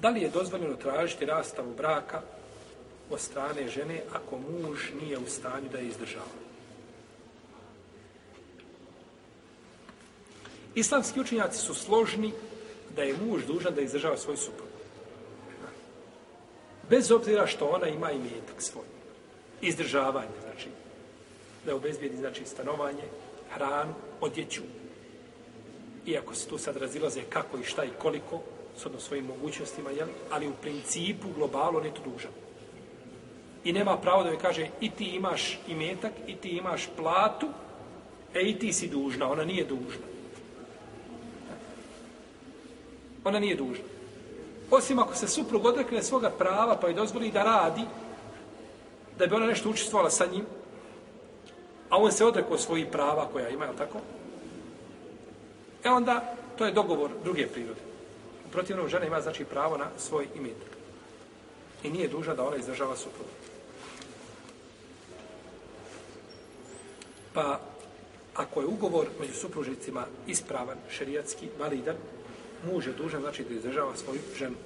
Da li je dozvoljeno tražiti rastavu braka od strane žene ako muž nije u stanju da je izdržava? Islamski učenjaci su složni da je muž dužan da izdržava svoj suprug. Bez obzira što ona ima i metak svoj. Izdržavanje, znači, da obezbijedi, znači, stanovanje, hranu, odjeću. Iako se tu sad razilaze kako i šta i koliko, shodno svojim mogućnostima, jel? ali u principu globalu on je to dužan. I nema pravo da joj kaže i ti imaš imetak, i ti imaš platu, e i ti si dužna, ona nije dužna. Ona nije dužna. Osim ako se suprug odrekne svoga prava pa joj dozvoli da radi, da bi ona nešto učestvovala sa njim, a on se odrekao svojih prava koja ima, je tako? E onda, to je dogovor druge prirode. U protivnom, žena ima, znači, pravo na svoj imetak. I nije duža da ona izdržava suprugu. Pa, ako je ugovor među supružnicima ispravan, šerijatski, validan, muž je dužan, znači, da izdržava svoju ženu.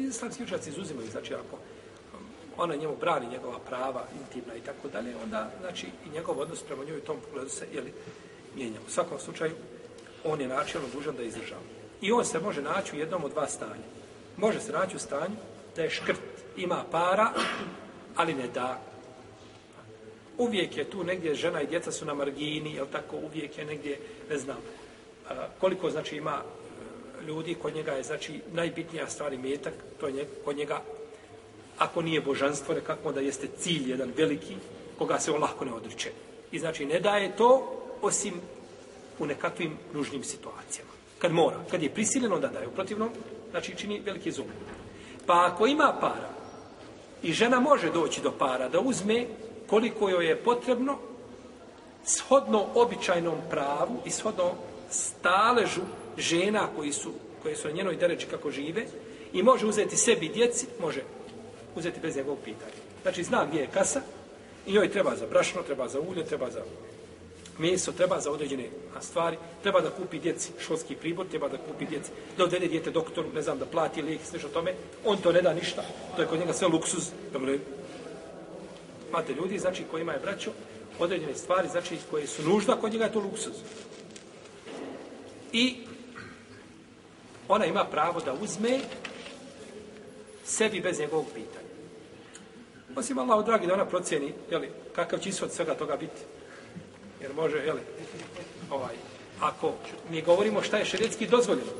Islamski učaci izuzimaju, znači ako um, ona njemu brani njegova prava, intimna i tako dalje, onda, znači, i njegov odnos prema njoj u tom pogledu se, jeli, mijenja. U svakom slučaju, on je načelno dužan da izdržava. I on se može naći u jednom od dva stanja. Može se naći u stanju da je škrt, ima para, ali ne da. Uvijek je tu negdje žena i djeca su na margini, jel tako, uvijek je negdje, ne znam, koliko znači ima ljudi, kod njega je, znači, najbitnija stvar i metak, to je kod njega, ako nije božanstvo, nekako da jeste cilj jedan veliki, koga se on lahko ne odriče. I znači, ne daje to, osim u nekakvim nužnim situacijama. Kad mora, kad je prisiljeno da daje, u protivnom, znači, čini veliki zum. Pa ako ima para, i žena može doći do para, da uzme koliko joj je potrebno, shodno običajnom pravu i shodno staležu žena koji su, koje su na njenoj dereči kako žive i može uzeti sebi djeci, može uzeti bez njegovog pitanja. Znači, zna gdje je kasa i njoj treba za brašno, treba za ulje, treba za meso, treba za određene stvari, treba da kupi djeci školski pribor, treba da kupi djeci, da odvede djete doktoru, ne znam, da plati lijek sve o tome, on to ne da ništa, to je kod njega sve luksuz. Dobro, imate ljudi, znači, kojima je braćo, određene stvari, znači, koje su nužda, kod njega je to luksuz. I ona ima pravo da uzme sebi bez njegovog pitanja. Osim Allah, dragi, da ona procjeni jeli, kakav će ishod svega toga biti. Jer može, jeli, ovaj, ako mi govorimo šta je šerijetski dozvoljeno,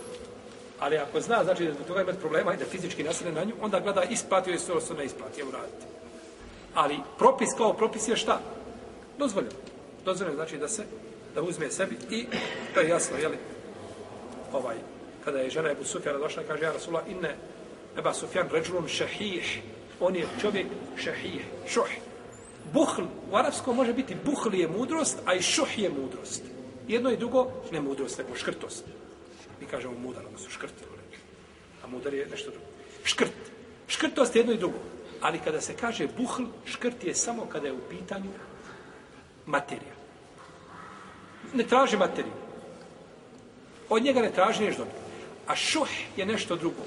ali ako zna, znači da zbog toga imati problema i da fizički nasede na nju, onda gleda isplatio ono je sve što ne isplatio, uraditi. Ali propis kao propis je šta? Dozvoljeno. Dozvoljeno znači da se, da uzme sebi i to je jasno, jeli, ovaj, kada je žena Ebu Sufjana došla i kaže, ja Rasula, inne Eba Sufjan ređulun šahih, on je čovjek šahih, šuh. Buhl, u arapskom može biti buhl je mudrost, a i šuh je mudrost. Jedno i drugo, ne mudrost, nego škrtost. Mi kažemo mudar, ono su škrt. Ono. A mudar je nešto drugo. Škrt. Škrtost je jedno i drugo. Ali kada se kaže buhl, škrt je samo kada je u pitanju materija. Ne traži materiju. Od njega ne traži nešto. A šuh je nešto drugo.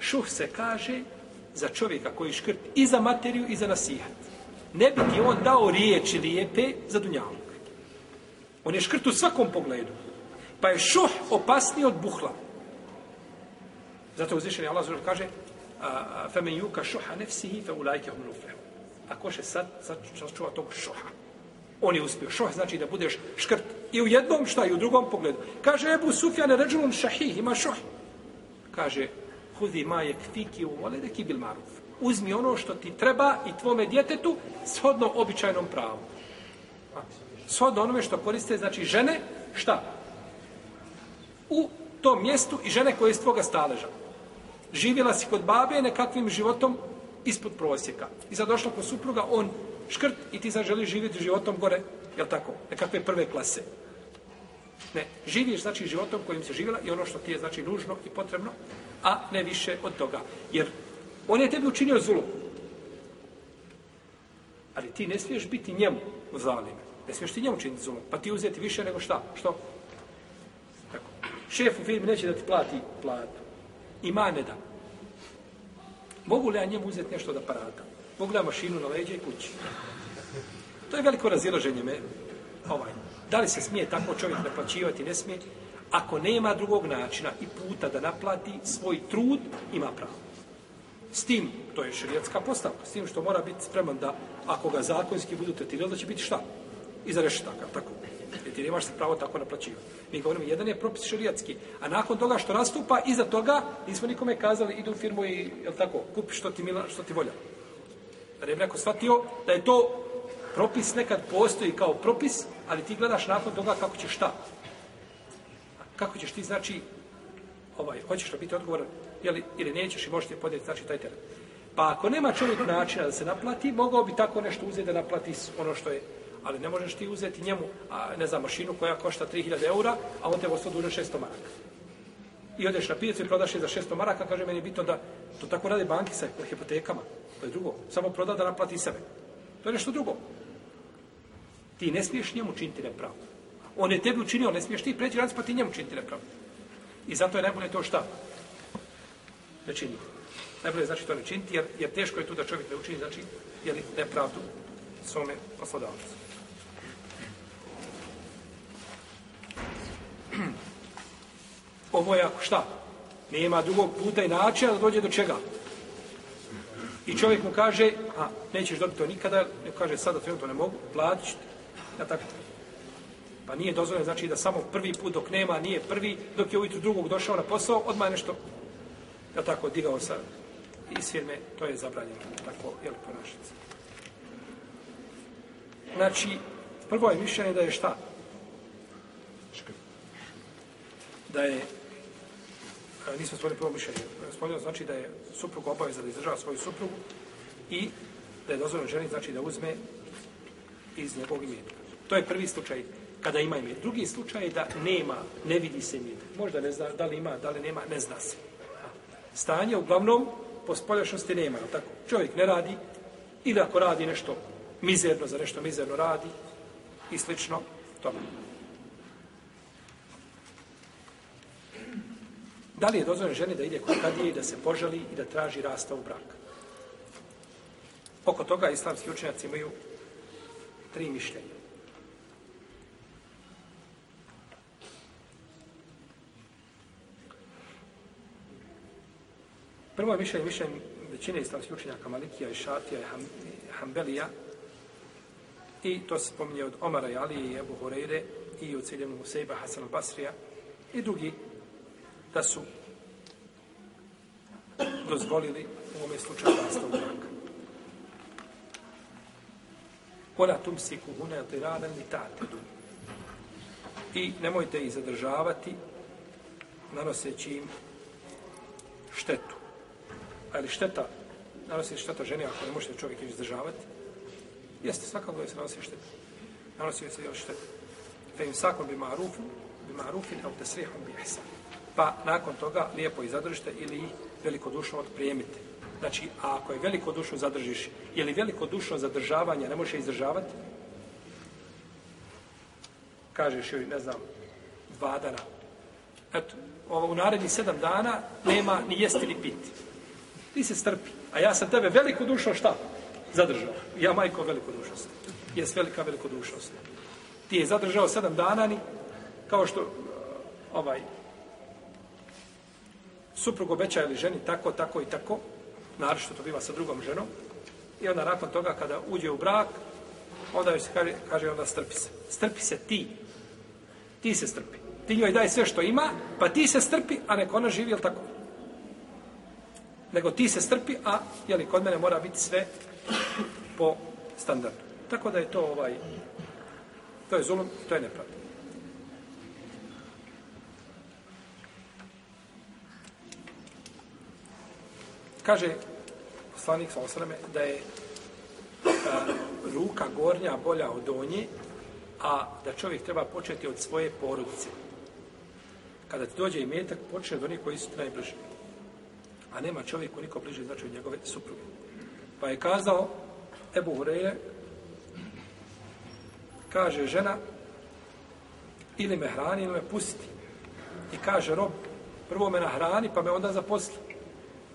Šuh se kaže za čovjeka koji škrt i za materiju i za nasihat. Ne bi ti on dao riječi lijepe za dunjalog. On je škrt u svakom pogledu. Pa je šuh opasniji od buhla. Zato uzvišeni Allah zelo kaže فَمَنْ يُوكَ شُحَ نَفْسِهِ فَأُولَيْكَ هُمْ نُفْلَهُ Ako še sad, sad čuva tog šuha. On je uspio. Šoh znači da budeš škrt i u jednom, šta i u drugom pogledu. Kaže Ebu Sufjane, ređulun šahih, ima šoh. Kaže, hudi ma je u vole, bil maruf. Uzmi ono što ti treba i tvome djetetu shodno običajnom pravu. Shodno onome što koriste, znači žene, šta? U tom mjestu i žene koje je iz tvoga staleža. Živjela si kod babe nekakvim životom ispod prosjeka. I sad došla kod supruga, on škrt i ti sad želiš živjeti životom gore, jel tako, nekakve prve klase. Ne, živiš znači životom kojim se živjela i ono što ti je znači nužno i potrebno, a ne više od toga. Jer on je tebi učinio zulum. Ali ti ne smiješ biti njemu zalime. Ne smiješ ti njemu činiti zulum. Pa ti uzeti više nego šta? Što? Tako. Šef u firmi neće da ti plati platu. Ima ne da. Mogu li ja njemu uzeti nešto da parata? Pogleda mašinu na leđe i kući? To je veliko razilaženje me. Ovaj. Da li se smije tako čovjek naplaćivati? Ne smije. Ako nema drugog načina i puta da naplati svoj trud, ima pravo. S tim, to je šerijatska postavka, s tim što mora biti spreman da, ako ga zakonski budu tretirali, da će biti šta? Iza reštaka, tako. Jer ti nemaš se pravo tako naplaćivati. Mi govorimo, jedan je propis šerijatski, a nakon toga što nastupa, iza toga, nismo nikome kazali, idu u firmu i, jel tako, kupi što ti, mila, što ti volja. Da ne bi neko shvatio da je to propis nekad postoji kao propis, ali ti gledaš nakon toga kako ćeš šta. Kako ćeš ti, znači, ovaj, hoćeš li biti odgovoran, jeli, ili nećeš i možeš podijeti, znači, taj teren. Pa ako nema čovjek načina da se naplati, mogao bi tako nešto uzeti da naplati ono što je ali ne možeš ti uzeti njemu, a, ne znam, mašinu koja košta 3000 eura, a on te ostao duže 600 maraka. I odeš na pijacu i prodaš je za 600 maraka, kaže meni bitno da to tako rade banki sa hipotekama. To je drugo. Samo proda da naplati sebe. To je nešto drugo. Ti ne smiješ njemu činiti nepravdu. On je tebi učinio, ne smiješ ti preći radic, pa ti njemu činiti nepravdu. I zato je najbolje to šta? Ne činiti. Najbolje znači to ne činiti, jer, jer teško je tu da čovjek ne učini, znači, jer nepravdu svome poslodavcu. Ovo je ako šta? Nema drugog puta i načina da dođe do čega. I čovjek mu kaže, a nećeš dobiti to nikada, ne kaže sada to ne mogu, platit ću ja tako. Pa nije dozvoljeno, znači da samo prvi put dok nema, nije prvi, dok je ujutru drugog došao na posao, odmah je nešto, ja tako, digao sa iz firme, to je zabranjeno, tako, jel, ponašati se. Znači, prvo je mišljenje da je šta? Da je, E, nismo spomenuli prvo mišljenje, Spomenuo znači da je suprug obaveza da izdržava svoju suprugu i da je dozvoljeno ženi, znači da uzme iz njegovog imetka. To je prvi slučaj kada ima imet. Drugi slučaj je da nema, ne vidi se imet. Možda ne zna da li ima, da li nema, ne zna se. Stanje uglavnom po spoljašnosti nema. Tako? Čovjek ne radi ili ako radi nešto mizerno, za nešto mizerno radi i slično tome. Da li je dozvoljeno ženi da ide kod kadije i da se požali i da traži rasta u brak? Oko toga islamski učenjaci imaju tri mišljenja. Prvo je mišljenje, mišljenje većine islamskih učenjaka Malikija i Šatija i Ham, Hambelija i to se spominje od Omara i Alije i Ebu Horeire i od Ciljenu Musejba, Hasan Basrija i drugi da su dozvolili u ovome slučaju rasta braka. Ona tum si kuhune dirana tatedu. I nemojte ih zadržavati nanoseći im štetu. Ali šteta, nanosi šteta ženi ako ne možete čovjek izdržavati, jeste svakako da se nanosi šteta. Nanosi se još šteta. Fe im sakon bi marufin, bi marufin, au te bi ihsan. Pa nakon toga lijepo ih zadržite ili ih velikodušno otprijemite. Znači, a ako je velikodušno zadržiš, je li velikodušno zadržavanje, ne može izdržavati? Kažeš joj, ne znam, dva dana. Eto, ovo, u naredni sedam dana nema ni jesti ni piti. Ti se strpi. A ja sam tebe veliko dušo šta? Zadržao. Ja majko veliko sam. Jes velika veliko sam. Ti je zadržao sedam dana ni kao što ovaj suprug obeća ili ženi tako, tako i tako, naravno to biva sa drugom ženom, i onda nakon toga kada uđe u brak, onda joj se kaže, kaže onda strpi se. Strpi se ti. Ti se strpi. Ti njoj daj sve što ima, pa ti se strpi, a neko ona živi, jel tako? nego ti se strpi, a jeli, kod mene mora biti sve po standardu. Tako da je to ovaj, to je zulum, to je nepravda. Kaže poslanik sa osreme da je a, ruka gornja bolja od donje, a da čovjek treba početi od svoje porodice. Kada ti dođe i metak, počne od onih koji su najbliži a nema čovjeku niko bliže znači od njegove supruge. Pa je kazao Ebu Hureyre, kaže žena, ili me hrani, ili me pusti. I kaže rob, prvo me nahrani, pa me onda zaposli.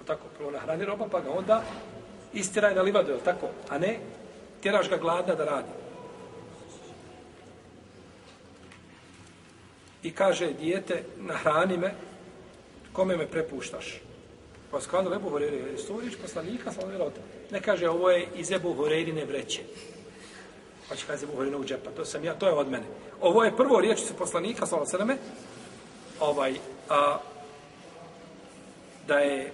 Tako, prvo nahrani roba, pa ga onda istiraj na livadu, je tako? A ne, tjeraš ga gladna da radi. I kaže, dijete, nahrani me, kome me prepuštaš? Pa skladno Ebu Horeire, je to poslanika, sam ono Ne kaže, ovo je iz Ebu Horeirine vreće. Pa će kaže Ebu Horeirine džepa, pa to sam ja, to je od mene. Ovo je prvo riječ su poslanika, sam ono ovaj, a, da je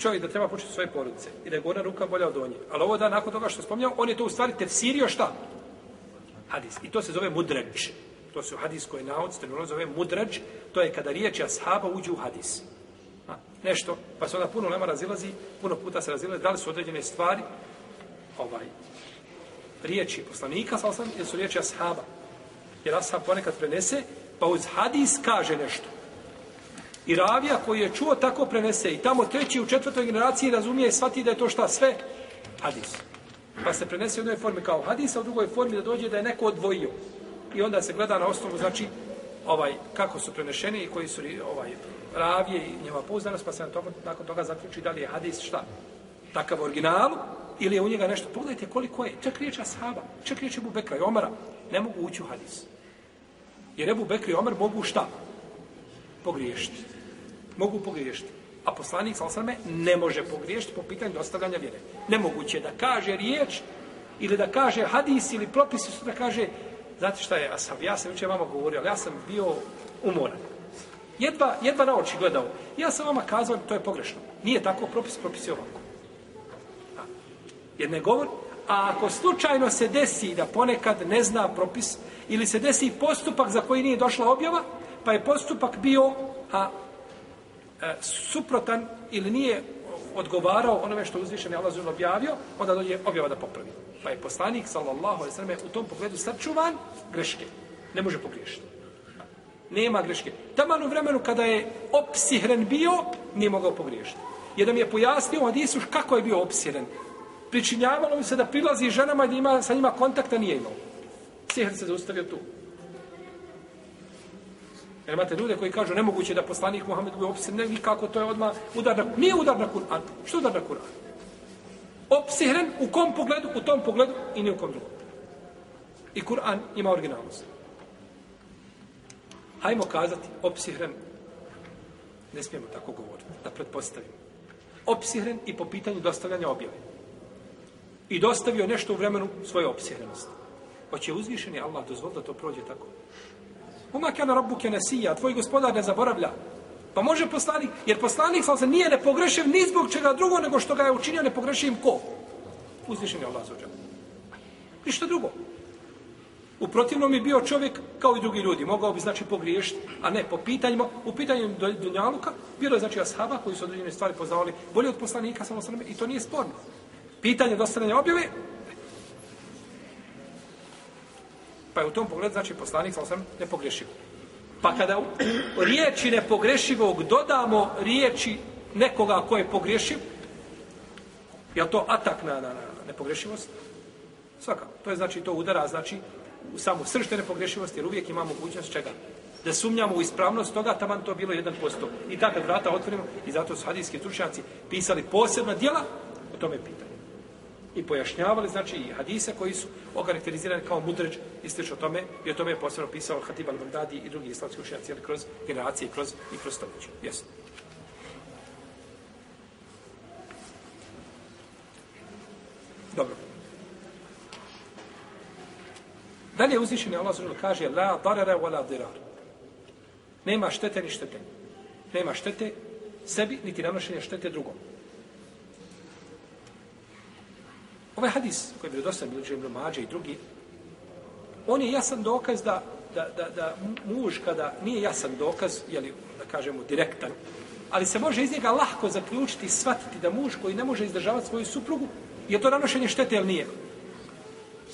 čovjek da treba početi svoje porodice i da je gorna ruka bolja od donje. Ali ovo da nakon toga što spomnjao, on je to u stvari tefsirio šta? Hadis. I to se zove mudređ. To se u hadiskoj nauci, to zove mudređ. To je kada riječi ashaba uđu u hadis. A, nešto, pa se onda puno lema razilazi, puno puta se razilazi, da li su određene stvari, ovaj, riječi poslanika, sal sam, ili su riječi ashaba. Jer ashab ponekad prenese, pa uz hadis kaže nešto. I ravija koji je čuo tako prenese i tamo treći u četvrtoj generaciji razumije i shvati da je to šta sve hadis. Pa se prenese u jednoj formi kao hadis, a u drugoj formi da dođe da je neko odvojio. I onda se gleda na osnovu, znači, ovaj kako su prenešeni i koji su ovaj ravije i njeva pouzdanost, pa se na toga, nakon toga zaključi da li je hadis šta takav original ili je u njega nešto. Pogledajte koliko je, čak riječ ashaba, čak riječ Ebu Bekra i Omara, ne mogu ući u hadis. Jer Ebu Bekra i Omar mogu šta? Pogriješiti. Mogu pogriješiti. A poslanik Salsarme ne može pogriješiti po pitanju dostavljanja vjere. Nemoguće je da kaže riječ ili da kaže hadis ili propis da kaže Znate šta je Asab? Ja sam jučer vama govorio, ali ja sam bio umoran. Jedva, jedva na oči gledao. Ja sam vama kazao to je pogrešno. Nije tako, propis, propis je ovako. A, jer ne govor, a ako slučajno se desi da ponekad ne zna propis, ili se desi postupak za koji nije došla objava, pa je postupak bio a, e, suprotan ili nije odgovarao onome što uzvišen je Allah objavio, onda dođe objava da popravi. Pa je poslanik, sallallahu alaihi sallam, u tom pogledu sačuvan greške. Ne može pogriješiti. Nema greške. Taman u vremenu kada je opsihren bio, nije mogao pogriješiti. Jedan mi je pojasnio od Isuš kako je bio opsihren. Pričinjavalo mi se da prilazi ženama i da ima sa njima kontakta, nije imao. Sihr se zaustavio tu. Jer imate ljude koji kažu nemoguće da poslanik Muhammed bude opsihren, ne, kako to je odmah udar na Nije udar na Kur'an. Što udar na Kur'an? opsihren u kom pogledu, u tom pogledu i ni u kom drugom. I Kur'an ima originalnost. Hajmo kazati opsihren, ne smijemo tako govoriti, da pretpostavimo. Opsihren i po pitanju dostavljanja objave. I dostavio nešto u vremenu svoje opsihrenosti. Hoće uzvišeni Allah dozvoliti da to prođe tako. Uma kana rabbuke nesija, tvoj gospodar ne zaboravlja. Pa može poslanik, jer poslanik se nije nepogrešiv ni zbog čega drugo, nego što ga je učinio nepogrešivim ko? Uzvišen je Allah za ođer. Ništa drugo. U protivnom je bio čovjek kao i drugi ljudi. Mogao bi znači pogriješiti, a ne po pitanjima. U pitanju Dunjaluka bilo je znači ashaba koji su određene stvari poznavali bolje od poslanika samo sa i to nije sporno. Pitanje dostavljanja objave pa je u tom pogledu znači poslanik sa osam nepogrešivo. Pa kada u riječi nepogrešivog dodamo riječi nekoga ko je pogrešiv, je to atak na, na, na nepogrešivost? Svaka. To je znači to udara, znači u samu sršte nepogrešivosti, jer uvijek ima mogućnost čega? Da sumnjamo u ispravnost toga, taman to bilo 1%. I tako vrata otvorimo, i zato su hadijski stručnjaci pisali posebna dijela, o tome pitanje i pojašnjavali, znači, i hadise koji su okarakterizirani kao mudređ i slično tome, i o tome je posebno pisao Hatib al-Baghdadi i drugi islamski učenjaci, kroz generacije i kroz, i kroz stoljeće. Jesu. Dobro. Dalje uzvišeni Allah zažel kaže La darara wa la dirar. Nema štete ni štete. Nema štete sebi, niti nanošenja štete drugom. Ovaj hadis koji je bio dosta bilo Ibn Mađe i drugi, on je jasan dokaz da, da, da, da muž kada nije jasan dokaz, jeli, da kažemo direktan, ali se može iz njega lahko zaključiti i shvatiti da muž koji ne može izdržavati svoju suprugu, je to nanošenje štete ili nije?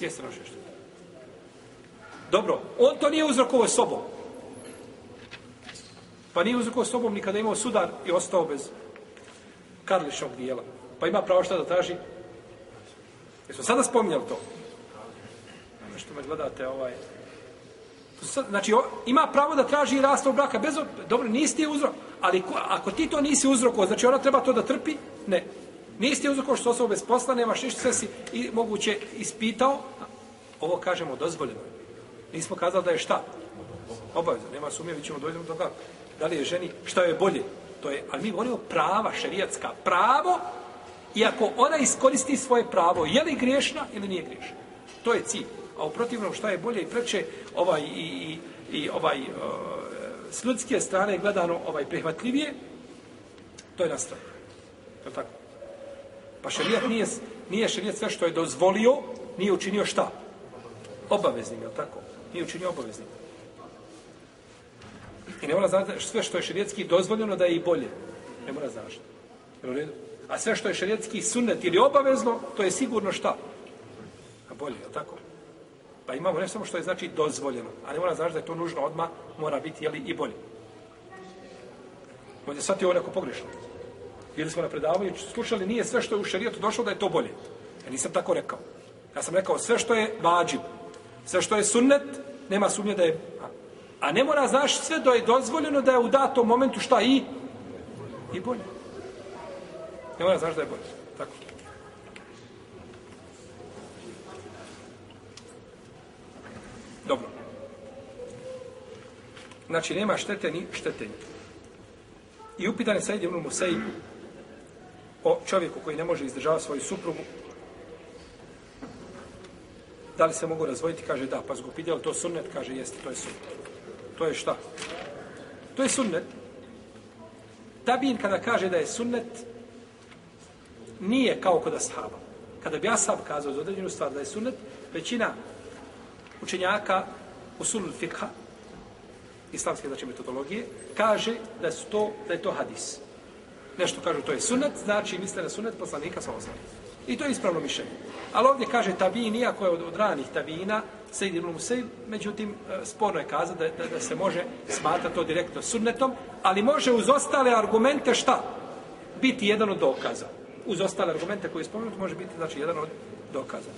Jeste nanošenje štete. Dobro, on to nije uzrokovo sobom. Pa nije uzrokovo sobom nikada imao sudar i ostao bez karlišnog dijela. Pa ima pravo šta da traži Jesmo sada spominjali to? Ono što me gledate, ovaj... Znači, ima pravo da traži rastav braka, bez... Dobro, nisi ti uzrok, ali ko, ako ti to nisi uzrok, znači ona treba to da trpi? Ne. Nisi ti uzrok što osoba bez posla, nemaš ništa, sve si i, moguće ispitao. Ovo kažemo dozvoljeno. Nismo kazali da je šta? Obavezno, nema sumnje, mi ćemo do toga. Da li je ženi, šta je bolje? To je, ali mi govorimo prava, šerijatska pravo, i ako ona iskoristi svoje pravo, je li griješna ili nije griješna? To je cilj. A u protivnom šta je bolje i preče ovaj, i, i, i ovaj, e, s ljudske strane gledano ovaj prihvatljivije, to je nastav. Je tako? Pa šarijat nije, nije šarijat sve što je dozvolio, nije učinio šta? Obaveznim, je tako? Nije učinio obaveznim. I ne mora znati sve što je šerijetski dozvoljeno da je i bolje. Ne mora znati. Jel u redu? A sve što je šerijetski sunnet ili obavezno, to je sigurno šta? A bolje, je tako? Pa imamo ne samo što je znači dozvoljeno, a ne mora znači da je to nužno odma mora biti jeli, i bolje. Možda sad je ovo neko pogrešno. Bili smo na predavanju, slušali, nije sve što je u šerijetu došlo da je to bolje. Ja nisam tako rekao. Ja sam rekao sve što je vađib, sve što je sunnet, nema sumnje da je... A ne mora znaš sve da je dozvoljeno da je u datom momentu šta i... I bolje. Ne mora znaš da je bolje. Tako. Dobro. Znači, nema štete ni štetenja. I upitan je Said ibn Musaib o čovjeku koji ne može izdržavati svoju suprugu. Da li se mogu razvojiti? Kaže da. Pa zgup to sunnet? Kaže jeste, to je sunnet. To je šta? To je sunnet. Tabin kada kaže da je sunnet, nije kao kod ashaba. Kada bi ashab kazao za određenu stvar da je sunnet, većina učenjaka usul fikha, islamske znači metodologije, kaže da su to da je to hadis. Nešto kažu to je sunnet, znači misle na sunnet poslanika sa osnovom. I to je ispravno mišljenje. Ali ovdje kaže tabini, ako je od, od ranih tabina, Sejid ibn Musaib, međutim, e, sporno je kazati da, da, da se može smatrati to direktno sunnetom, ali može uz ostale argumente šta? Biti jedan od dokaza. Uz ostale argumente koje je spomenuti, može biti znači jedan od dokaza.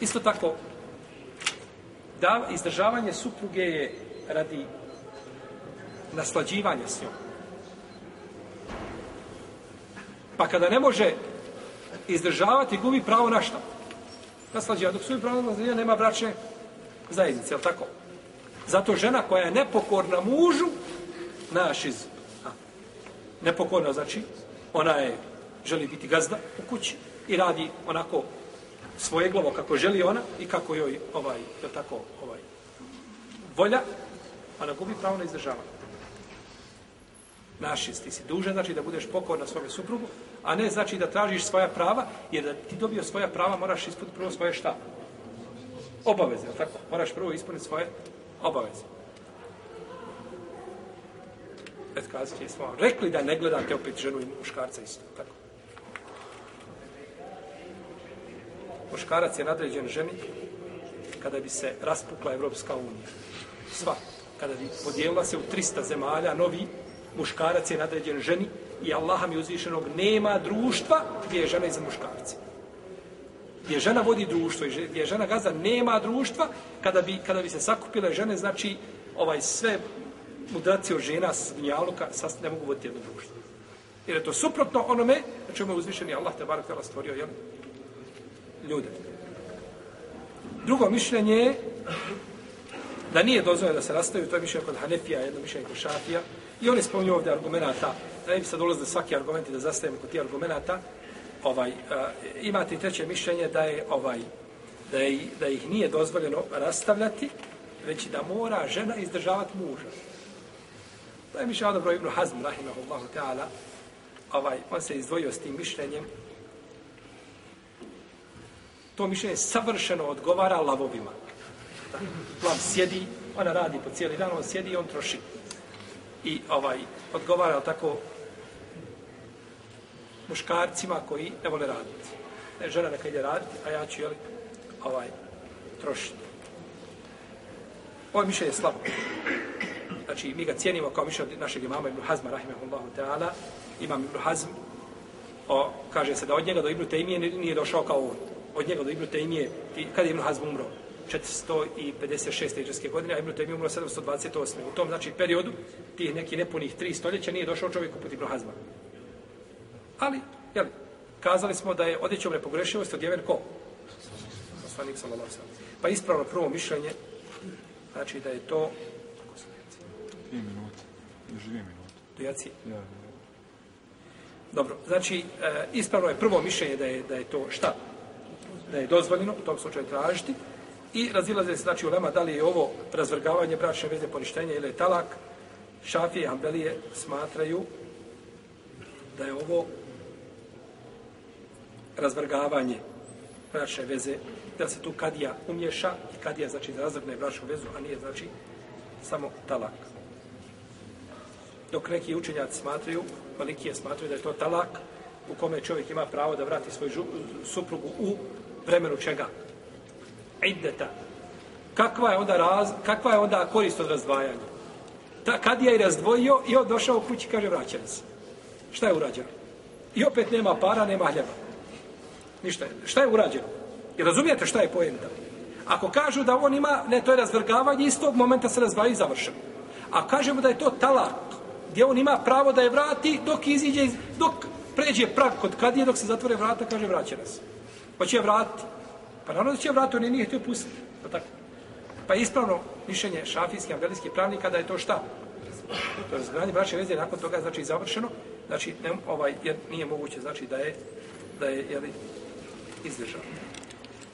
Isto tako, da izdržavanje supruge je radi naslađivanja s njom. Pa kada ne može izdržavati, gubi pravo na šta? Naslađivanje. Dok su pravo na naslađivanje, nema bračne zajednice, je tako? Zato žena koja je nepokorna mužu, naš iz... A, Nepokorna, znači, ona je, želi biti gazda u kući i radi onako svoje glavo kako želi ona i kako joj ovaj je tako ovaj volja ona gubi pravo na izdržavanje. Naši ti si dužan znači da budeš pokorna svome suprugu a ne znači da tražiš svoja prava jer da ti dobio svoja prava moraš ispuniti prvo svoje šta? Obaveze tako? Moraš prvo ispuniti svoje obaveze opet kazat će, smo rekli da ne gledate opet ženu i muškarca isto, tako. muškarac je nadređen ženi kada bi se raspukla Evropska unija. Sva. Kada bi podijelila se u 300 zemalja, novi muškarac je nadređen ženi i Allaha mi uzvišenog nema društva gdje je žena iza muškarca. Gdje žena vodi društvo i gdje žena gazda nema društva, kada bi, kada bi se sakupile žene, znači ovaj sve mudraci od žena s gnjaluka ne mogu voditi jedno društvo. Jer je to suprotno onome, znači je uzvišeni Allah te barak stvorio, jel? ljude. Drugo mišljenje je da nije dozvoljeno da se rastaju, to je mišljenje kod Hanefija, jedno mišljenje kod Šafija, i oni spominju ovdje argumenta, da ne bi sad ulazili svaki argument i da zastavimo kod tih argumenta, ovaj, uh, imate treće mišljenje da je ovaj da, je, da ih nije dozvoljeno rastavljati, već da mora žena izdržavati muža. To je mišljenje Adabro ibn Hazm, rahimahullahu ta'ala, ovaj, on se izdvojio s tim mišljenjem, to mišljenje savršeno odgovara lavovima. Lav sjedi, ona radi po cijeli dan, on sjedi i on troši. I ovaj odgovara tako muškarcima koji ne vole raditi. Ne, žena neka ide raditi, a ja ću, jel, ovaj, trošiti. Ovo mišljenje je slabo. Znači, mi ga cijenimo kao mišljenje našeg imama Ibn Hazma, rahimahullahu ta'ala. Imam Ibn Hazm, o, kaže se da od njega do Ibn Tejmije nije došao kao on od njega do Ibn Tejmije, kad je Ibn Hazm umro? 456. iđeske godine, a Ibn Tejmije umro 728. U tom, znači, periodu, tih nekih nepunih tri stoljeća, nije došao čovjek uput Ibn Hazma. Ali, jel, kazali smo da je odjećom nepogrešivosti odjeven ko? Poslanik sallallahu sallam. Pa ispravno prvo mišljenje, znači da je to... Dvije minute. Još dvije minute. Do jaci? Ja, ja. Dobro, znači, e, ispravno je prvo mišljenje da je, da je to šta? Da je dozvoljeno u tom slučaju tražiti. I razilaze se, znači, u lema da li je ovo razvrgavanje bračne veze poništenja ili je talak. Šafije i Hanbelije smatraju da je ovo razvrgavanje bračne veze, da se tu kadija umješa i kadija znači da razvrgne bračnu vezu, a nije znači samo talak. Dok neki učenjaci smatraju, pa malikije smatraju da je to talak u kome čovjek ima pravo da vrati svoju žu, suprugu u vremenu čega? Iddeta. Kakva je onda, raz, kakva je onda korist od razdvajanja? Ta, kad je i razdvojio i on došao u kući kaže vraćam se. Šta je urađeno? I opet nema para, nema hljeba. Ništa je. Šta je urađeno? I razumijete šta je poenta? Ako kažu da on ima, ne, to je razvrgavanje, istog momenta se razdvaju i završeno. A kažemo da je to talak, gdje on ima pravo da je vrati dok iziđe, iz, dok pređe prag kod kadije, dok se zatvore vrata, kaže vraća nas. Pa će je vratiti. Pa naravno da će je vratiti, on je nije htio pustiti. Pa tako. Pa je ispravno mišljenje šafijskih, ambelijskih pravnika da je to šta? To je razgranje braće veze, nakon toga znači završeno, znači ne, ovaj, jer nije moguće znači da je da je jeli, izdržao.